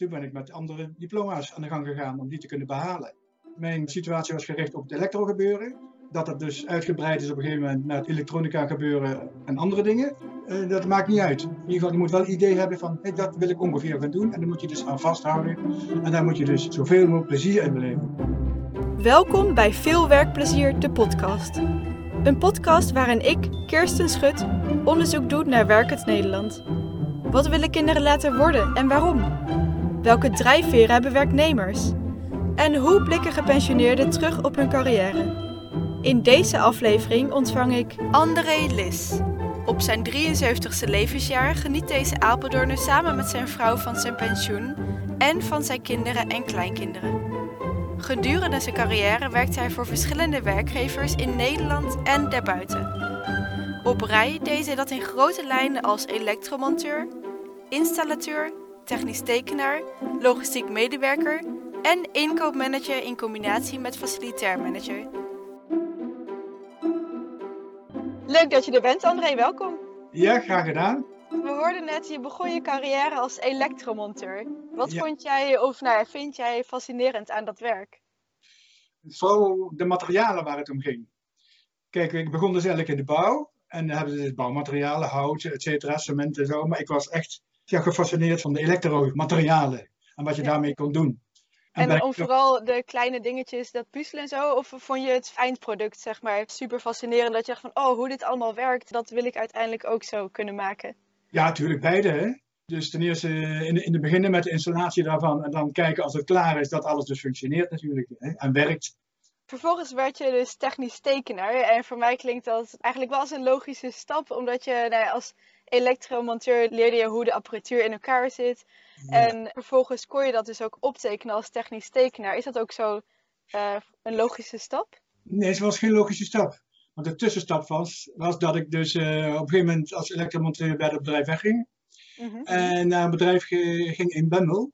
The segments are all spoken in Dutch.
Toen ben ik met andere diploma's aan de gang gegaan om die te kunnen behalen. Mijn situatie was gericht op het elektrogebeuren. Dat het dus uitgebreid is op een gegeven moment naar het elektronica gebeuren en andere dingen. Uh, dat maakt niet uit. In ieder geval, je moet wel een idee hebben van, hey, dat wil ik ongeveer gaan doen. En dan moet je dus aan vasthouden. En daar moet je dus zoveel mogelijk plezier in beleven. Welkom bij Veel Werkplezier, de podcast. Een podcast waarin ik, Kirsten Schut, onderzoek doe naar werkend Nederland. Wat willen kinderen laten worden en waarom? Welke drijfveren hebben werknemers? En hoe blikken gepensioneerden terug op hun carrière? In deze aflevering ontvang ik André Lis. Op zijn 73ste levensjaar geniet deze Apeldoorner samen met zijn vrouw van zijn pensioen en van zijn kinderen en kleinkinderen. Gedurende zijn carrière werkt hij voor verschillende werkgevers in Nederland en daarbuiten. Op rij deed hij dat in grote lijnen als elektromonteur, installateur, technisch tekenaar, logistiek medewerker en inkoopmanager in combinatie met facilitair manager. Leuk dat je er bent, André. Welkom. Ja, graag gedaan. We hoorden net, je begon je carrière als elektromonteur. Wat vond jij, of nou, vind jij fascinerend aan dat werk? Vooral de materialen waar het om ging. Kijk, ik begon dus eigenlijk in de bouw. En dan hebben ze dus bouwmaterialen, hout, et cetera, cement en zo. Maar ik was echt ja, gefascineerd van de elektromaterialen. En wat je daarmee kon doen. En, om vooral de kleine dingetjes, dat puzzelen en zo? Of vond je het eindproduct, zeg maar, super fascinerend? Dat je dacht van, oh, hoe dit allemaal werkt, dat wil ik uiteindelijk ook zo kunnen maken. Ja, natuurlijk beide, hè. Dus ten eerste in, in het begin met de installatie daarvan en dan kijken als het klaar is dat alles dus functioneert natuurlijk hè, en werkt. Vervolgens werd je dus technisch tekenaar en voor mij klinkt dat eigenlijk wel als een logische stap, omdat je nou ja, als elektromonteur leerde je hoe de apparatuur in elkaar zit. En vervolgens kon je dat dus ook optekenen als technisch tekenaar. Is dat ook zo uh, een logische stap? Nee, het was geen logische stap. Want de tussenstap was, was dat ik dus uh, op een gegeven moment als elektromonteur bij het bedrijf wegging. Mm En naar een bedrijf ging in Bemmel.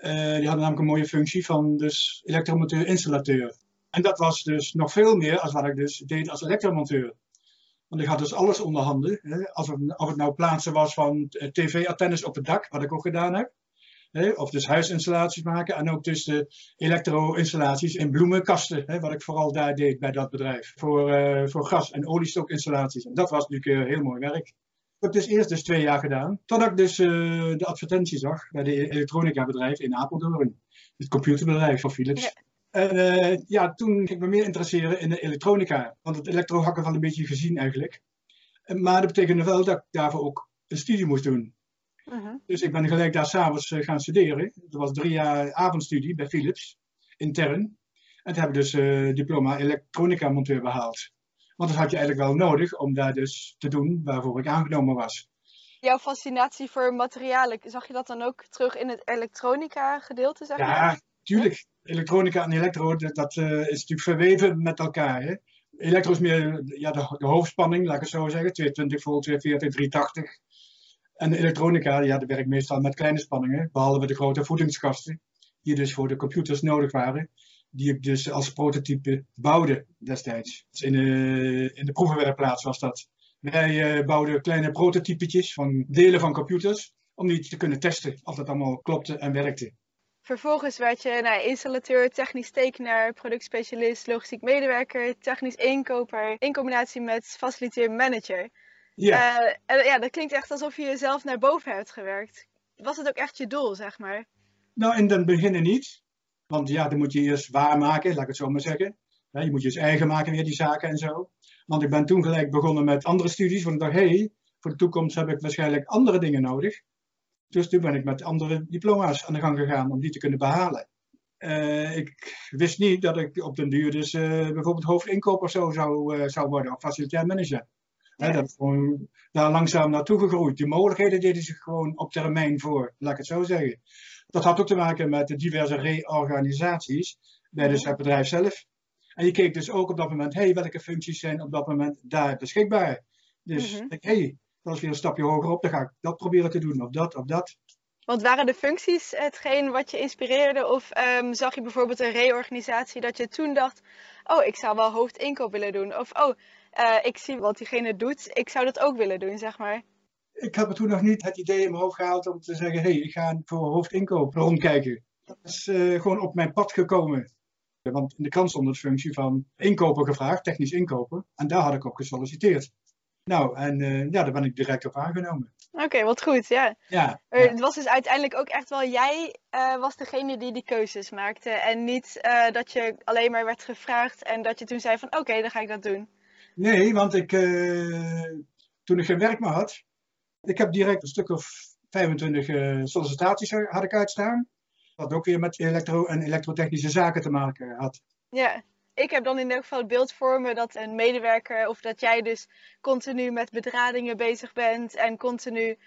Uh, die hadden namelijk een mooie functie van dus elektromonteur-installateur. En dat was dus nog veel meer als wat ik dus deed als elektromonteur. Want ik had dus alles onder handen. Hè. Als het, of het nou plaatsen was van eh, tv-antennes op het dak, wat ik ook gedaan heb. Hè. Of dus huisinstallaties maken. En ook dus de elektro-installaties in bloemenkasten. Hè, wat ik vooral daar deed bij dat bedrijf. Voor, uh, voor gas- en oliestokinstallaties. En dat was natuurlijk uh, heel mooi werk. Dat heb dus eerst dus twee jaar gedaan. Totdat ik dus de advertentie zag bij de elektronica bedrijf in Apeldoorn. Het computerbedrijf van Philips. En uh, ja, toen ging ik me meer interesseren in de elektronica. Want het elektro had een beetje gezien eigenlijk. Maar dat betekende wel dat ik daarvoor ook een studie moest doen. Uh -huh. Dus ik ben gelijk daar s'avonds uh, gaan studeren. Dat was drie jaar avondstudie bij Philips, intern. En toen heb ik dus uh, diploma elektronica monteur behaald. Want dat had je eigenlijk wel nodig om daar dus te doen waarvoor ik aangenomen was. Jouw fascinatie voor materialen, zag je dat dan ook terug in het elektronica gedeelte? Zeg ja, tuurlijk elektronica en elektro, dat uh, is natuurlijk verweven met elkaar. Hè? Elektro is meer ja, de, hoofdspanning, laat ik het zo zeggen. 220 volt, 240, 380. En de elektronica, ja, dat werkt meestal met kleine spanningen. Behalve de grote voedingsgasten, die dus voor de computers nodig waren. Die ik dus als prototype bouwde destijds. Dus in, de, in de proevenwerkplaats was dat. Wij uh, bouwden kleine prototypetjes van delen van computers. Om die te kunnen testen of dat allemaal klopte en werkte. Vervolgens werd je nou, installateur, technisch tekenaar, productspecialist, logistiek medewerker, technisch inkoper, in combinatie met faciliteer manager. Ja. Uh, en, ja, dat klinkt echt alsof je jezelf naar boven hebt gewerkt. Was het ook echt je doel, zeg maar? Nou, in het begin niet. Want ja, dan moet je eerst waarmaken, laat ik het zo maar zeggen. je moet je eens eigen maken weer, die zaken en zo. Want ik ben toen gelijk begonnen met andere studies. Want ik dacht, hé, hey, voor de toekomst heb ik waarschijnlijk andere dingen nodig. Dus toen ben ik met andere diploma's aan de gang gegaan om die te kunnen behalen. Uh, ik wist niet dat ik op den duur dus uh, bijvoorbeeld hoofdinkoper zo zou, uh, zou worden, of facilitair manager. Ja. dat is gewoon daar langzaam naartoe gegroeid. Die mogelijkheden deden zich gewoon op termijn voor, laat ik het zo zeggen. Dat had ook te maken met de diverse reorganisaties bij dus het bedrijf zelf. En je keek dus ook op dat moment, hé, hey, welke functies zijn op dat moment daar beschikbaar? Dus mm -hmm. hé, hey, dat is weer een stapje hoger op. Dan ga ik dat proberen te doen, of dat, of dat. Want waren de functies hetgeen wat je inspireerde? Of um, zag je bijvoorbeeld een reorganisatie dat je toen dacht: Oh, ik zou wel hoofdinkoop willen doen. Of oh, uh, ik zie wat diegene doet, ik zou dat ook willen doen, zeg maar. ik had me toen nog niet het idee in mijn hoofd gehaald om te zeggen, hé, hey, ik ga voor hoofdinkoop rondkijken. Dat is uh, gewoon op mijn pad gekomen. Want in de krant stond het functie van inkoper gevraagd, technisch inkopen. En daar had ik op gesolliciteerd. Nou, en uh, ja, daar ben ik direct op aangenomen. Oké, wat goed, ja. ja. Het was dus uiteindelijk ook echt wel jij uh, was degene die die keuzes maakte. En niet uh, dat je alleen maar werd gevraagd en dat je toen zei van oké, okay, dan ga ik dat doen. Nee, want ik, toen ik geen werk meer had, ik heb direct een stuk of 25 sollicitaties had ik uitstaan. Wat ook weer met elektro- en elektrotechnische zaken te maken had. Ja ik heb dan in ieder geval het beeld voor me dat een medewerker of dat jij dus continu met bedradingen bezig bent en continu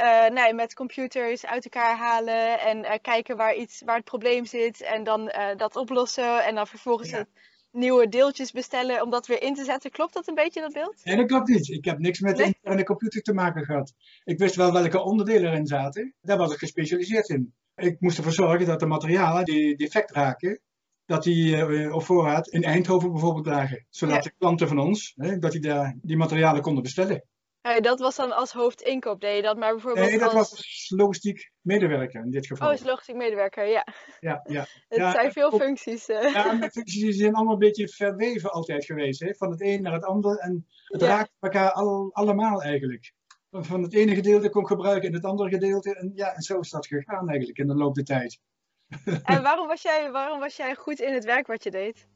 uh, nee, met computers uit elkaar halen en uh, kijken waar, iets, waar het probleem zit en dan uh, dat oplossen en dan vervolgens ja. nieuwe deeltjes bestellen om dat weer in te zetten. Klopt dat een beetje, dat beeld? Nee, dat klopt niet. Ik heb niks met nee? interne computer te maken gehad. Ik wist wel welke onderdelen erin zaten. Daar was ik gespecialiseerd in. Ik moest ervoor zorgen dat de materialen die defect raken, dat die uh, op voorraad in Eindhoven bijvoorbeeld lagen. Zodat ja. de klanten van ons, hè, dat die daar die materialen konden bestellen. Dat was dan als hoofdinkoop, deed je dat maar bijvoorbeeld Nee, dat als... was logistiek medewerker in dit geval. Oh, is logistiek medewerker, ja. Ja, ja. Het ja, zijn veel functies. Uh. Ja, de functies zijn allemaal een beetje verweven altijd geweest. Hè? Van het een naar het ander. En het ja. raakt elkaar al, allemaal eigenlijk. Van het ene gedeelte kon ik gebruiken in het andere gedeelte. En ja, en zo is dat gegaan eigenlijk in de loop der tijd. En waarom was, jij, waarom was jij goed in het werk wat je deed?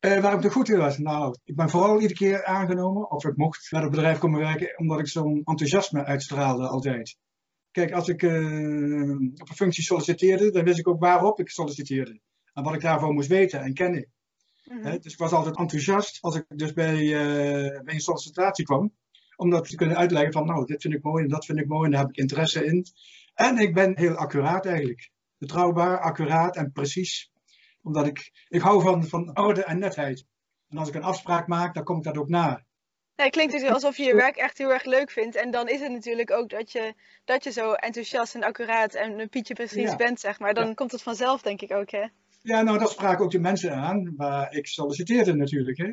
Uh, waarom ik er goed in was? Nou, ik ben vooral iedere keer aangenomen, of ik mocht naar het bedrijf komen werken, omdat ik zo'n enthousiasme uitstraalde altijd. Kijk, als ik uh, op een functie solliciteerde, dan wist ik ook waarop ik solliciteerde. En wat ik daarvoor moest weten en kennen. Mm -hmm. He, dus ik was altijd enthousiast als ik dus bij, uh, bij een sollicitatie kwam. Om dat te kunnen uitleggen van, nou, dit vind ik mooi en dat vind ik mooi en daar heb ik interesse in. En ik ben heel accuraat eigenlijk betrouwbaar, accuraat en precies. Omdat ik, ik hou van, van orde en netheid. En als ik een afspraak maak, dan kom ik dat ook na. Ja, het klinkt dus alsof je je werk echt heel erg leuk vindt. En dan is het natuurlijk ook dat je, dat je zo enthousiast en accuraat en een pietje precies ja. bent, zeg maar. Dan ja. komt het vanzelf, denk ik ook, hè? Ja, nou, dat spraken ook de mensen aan waar ik solliciteerde natuurlijk, hè.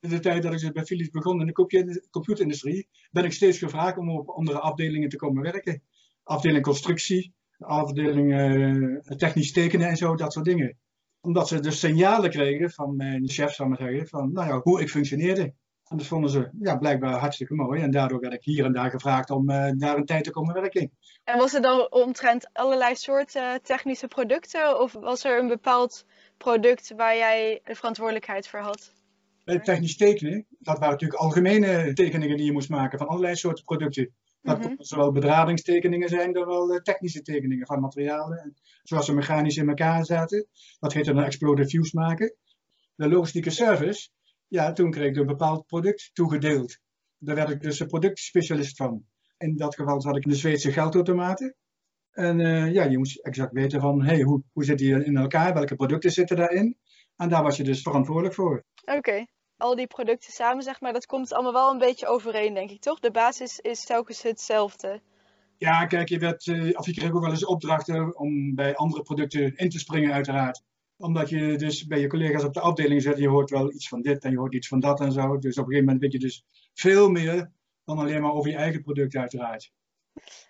In de tijd dat ik bij Philips begon in de computerindustrie, ben ik steeds gevraagd om op andere afdelingen te komen werken. Afdeling constructie, afdeling uh, technisch tekenen en zo, dat soort dingen. Omdat ze dus signalen kregen van mijn chef, zou maar zeggen, van nou ja, hoe ik functioneerde. En dat vonden ze ja, blijkbaar hartstikke mooi. En daardoor werd ik hier en daar gevraagd om uh, daar een tijd te komen werken. En was het dan omtrent allerlei soorten technische producten? Of was er een bepaald product waar jij de verantwoordelijkheid voor had? Bij technisch tekenen, dat waren natuurlijk algemene tekeningen die je moest maken van allerlei soorten producten. Dat -hmm. zowel bedradingstekeningen zijn, dan wel technische tekeningen van materialen. Zoals ze mechanisch in elkaar zaten. Dat heette dan explode fuse maken. De logistieke service, ja, toen kreeg ik een bepaald product toegedeeld. Daar werd ik dus een productspecialist van. In dat geval zat ik in de Zweedse geldautomaten. En uh, ja, je moest exact weten van, hey, hoe, hoe zit die in elkaar? Welke producten zitten daarin? En daar was je dus verantwoordelijk voor. Oké. Okay al die producten samen, zeg maar, dat komt allemaal wel een beetje overeen, denk ik, toch? De basis is telkens hetzelfde. Ja, kijk, je, werd, of je kreeg ook wel eens opdrachten om bij andere producten in te springen, uiteraard. Omdat je dus bij je collega's op de afdeling zit, je hoort wel iets van dit en je hoort iets van dat en zo. Dus op een gegeven moment weet je dus veel meer dan alleen maar over je eigen product, uiteraard.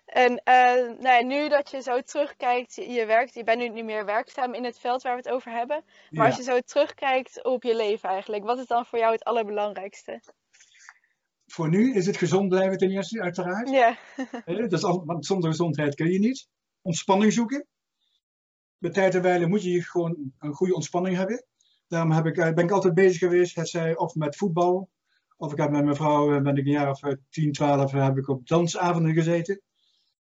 En uh, nou ja, nu dat je zo terugkijkt, je werkt, je bent nu niet meer werkzaam in het veld waar we het over hebben. Maar ja. als je zo terugkijkt op je leven eigenlijk, wat is dan voor jou het allerbelangrijkste? Voor nu is het gezond blijven ten eerste, uiteraard. Ja. dus al, want zonder gezondheid kun je niet. Ontspanning zoeken. Bij tijd en wijle moet je gewoon een goede ontspanning hebben. Daarom heb ik, ben ik altijd bezig geweest, het zij of met voetbal, of ik heb met mijn vrouw, ben ik een jaar of 10, 12, heb ik op dansavonden gezeten.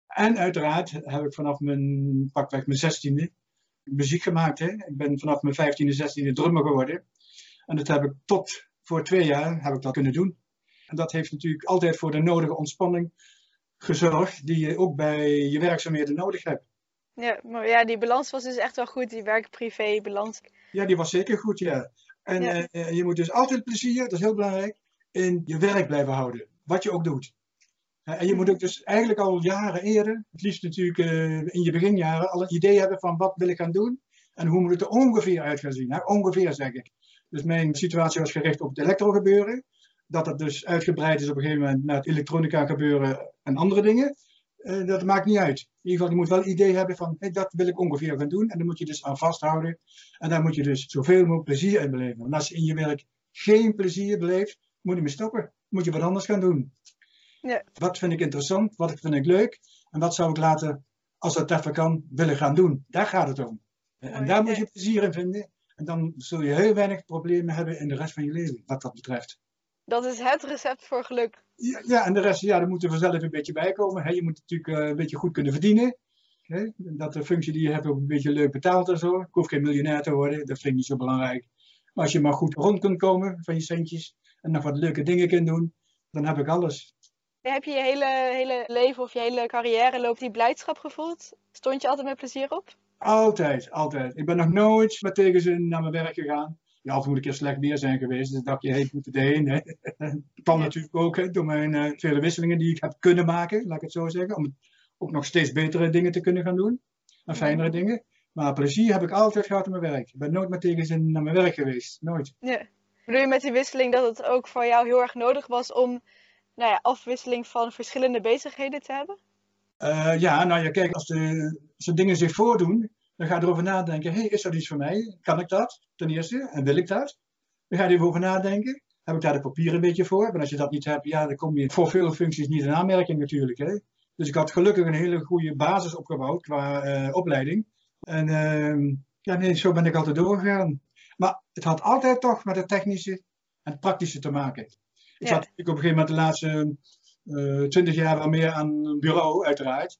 En uiteraard heb ik vanaf mijn pakweg mijn zestiende muziek gemaakt. Hè. Ik ben vanaf mijn vijftiende, zestiende drummer geworden. En dat heb ik tot voor twee jaar heb ik dat kunnen doen. En dat heeft natuurlijk altijd voor de nodige ontspanning gezorgd die je ook bij je werkzaamheden nodig hebt. Ja, maar ja, die balans was dus echt wel goed, die werk-privé balans. Ja, die was zeker goed, ja. En ja. Uh, je moet dus altijd plezier, dat is heel belangrijk, in je werk blijven houden. Wat je ook doet. En je moet ook dus eigenlijk al jaren eerder, het liefst natuurlijk uh, in je beginjaren, al een idee hebben van wat wil ik gaan doen en hoe moet het er ongeveer uit gaan zien. Nou, ongeveer zeg ik. Dus mijn situatie was gericht op het elektrogebeuren. dat het dus uitgebreid is op een gegeven moment naar het elektronica gebeuren en andere dingen. Uh, dat maakt niet uit. In ieder geval, je moet wel een idee hebben van, hey, dat wil ik ongeveer gaan doen. En dan moet je dus aan vasthouden. En daar moet je dus zoveel mogelijk plezier in beleven. Want als je in je werk geen plezier beleeft, moet je me stoppen. Moet je wat anders gaan doen. Ja. Wat vind ik interessant? Wat vind ik leuk? En wat zou ik later, als dat even kan, willen gaan doen? Daar gaat het om. En daar moet je plezier in vinden. En dan zul je heel weinig problemen hebben in de rest van je leven, wat dat betreft. Dat is het recept voor geluk. Ja, ja en de rest, ja, daar moeten we vanzelf een beetje bij komen. je moet natuurlijk uh, een beetje goed kunnen verdienen. Dat de functie die je hebt ook een beetje leuk betaald en zo. Ik hoef geen miljonair te worden, dat vind ik niet zo belangrijk. Maar als je maar goed rond kunt komen van je centjes en nog wat leuke dingen kunt doen, dan heb ik alles. Heb je je hele, hele leven of je hele carrière loopt die blijdschap gevoeld? Stond je altijd met plezier op? Altijd, altijd. Ik ben nog nooit met tegenzin naar mijn werk gegaan. Ja, af moet een keer slecht weer zijn geweest. Dus dacht je, hey, moet erheen. Hè. Dat kwam natuurlijk ook hè, door mijn uh, vele wisselingen die ik heb kunnen maken, laat ik het zo zeggen. Om ook nog steeds betere dingen te kunnen gaan doen. En fijnere dingen. Maar plezier heb ik altijd gehad in mijn werk. Ik ben nooit met tegenzin naar mijn werk geweest. Nooit. Ja. Bedoel je met die wisseling dat het ook voor jou heel erg nodig was om nou ja, afwisseling van verschillende bezigheden te hebben? Uh, ja, nou ja, kijk, als de, dingen zich voordoen, dan ga je erover nadenken. hey, is dat iets voor mij? Kan ik dat? Ten eerste. En wil ik dat? Dan ga je erover nadenken. Heb ik daar de papier een beetje voor? Want als je dat niet hebt, ja, dan kom je voor veel functies niet in aanmerking natuurlijk. Hè? Dus ik had gelukkig een hele goede basis opgebouwd qua uh, opleiding. En uh, ja, nee, zo ben ik altijd doorgegaan. Maar het had altijd toch met het technische en het praktische te maken. Ik ja. zat ik op een gegeven moment de laatste uh, twintig jaar wel meer aan een bureau, uiteraard.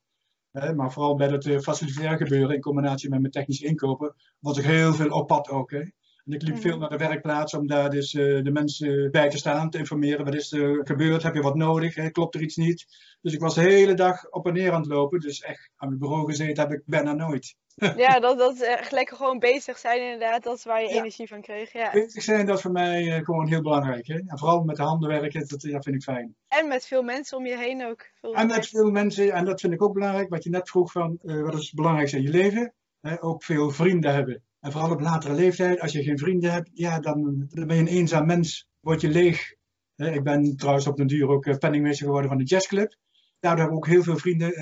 maar vooral bij het uh, facilitair gebeuren in combinatie met mijn technische inkopen, was ik heel veel op pad ook. Hè. En ik liep mm. veel naar de werkplaats om daar dus uh, de mensen bij te staan, te informeren. Wat is er gebeurd? Heb je wat nodig? Hè? Klopt er iets niet? Dus ik was de hele dag op en neer aan het lopen. Dus echt aan het bureau gezeten heb ik bijna nooit. Ja, dat, dat echt lekker gewoon bezig zijn inderdaad. Dat is waar je energie van kreeg. Ja. Bezig zijn, dat is voor mij uh, gewoon heel belangrijk. Hè? En vooral met de handen werken, dat, dat vind ik fijn. En met veel mensen om je heen ook. Veel en met veel mensen, en dat vind ik ook belangrijk. Wat je net vroeg van, uh, wat is het belangrijkste in je leven? Hè? Ook veel vrienden hebben. En vooral op latere leeftijd, als je geen vrienden hebt, ja, dan, ben je een eenzaam mens. Word je leeg. Ik ben trouwens op den duur ook uh, penningmeester geworden van de jazzclub. Daardoor heb ik ook heel veel vrienden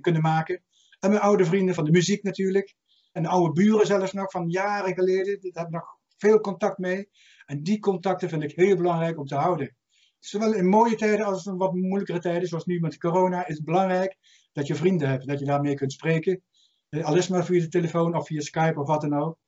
kunnen maken. En mijn oude vrienden van de muziek natuurlijk. En oude buren zelfs nog van jaren geleden. Daar heb ik nog veel contact mee. En die contacten vind ik heel belangrijk om te houden. Zowel in mooie tijden als in wat moeilijkere tijden, zoals nu met corona, is het belangrijk dat je vrienden hebt. Dat je daarmee kunt spreken. Eh, al is maar via de telefoon of via Skype of wat dan ook.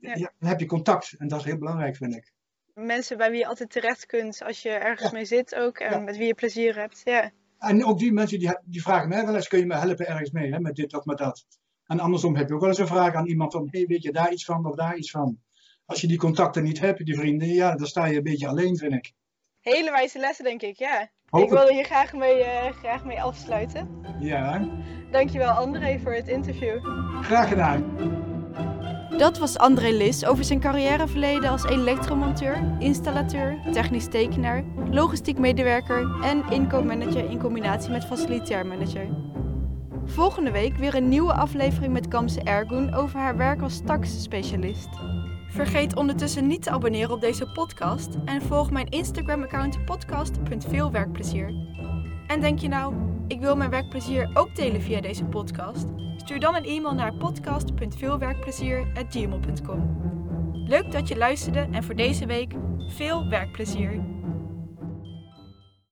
Ja. dan heb je contact. En dat is heel belangrijk, vind ik. Mensen bij wie je altijd terecht kunt als je ergens mee zit ook. En met wie je plezier hebt. Ja. En ook die mensen die, die vragen mij wel eens, kun je me helpen ergens mee, hè, met dit of met dat. En andersom heb je ook wel eens een vraag aan iemand van, hey, weet je daar iets van of daar iets van. Als je die contacten niet hebt, die vrienden, ja, dan sta je een beetje alleen, vind ik. Hele wijze lessen, denk ik, ja. Ik wilde hier graag mee, uh, graag mee afsluiten. Ja. Dankjewel André voor het interview. Graag gedaan. Dat was André Lis over zijn carrièreverleden als elektromonteur, installateur, technisch tekenaar, logistiek medewerker en inkoopmanager in combinatie met facilitair manager. Volgende week weer een nieuwe aflevering met Kamse Ergun over haar werk als tax-specialist. Vergeet ondertussen niet te abonneren op deze podcast en volg mijn Instagram-account podcast.veelwerkplezier. En denk je nou, ik wil mijn werkplezier ook delen via deze podcast? Stuur dan een e-mail naar podcast.veelwerkplezier.gmail.com. Leuk dat je luisterde en voor deze week veel werkplezier!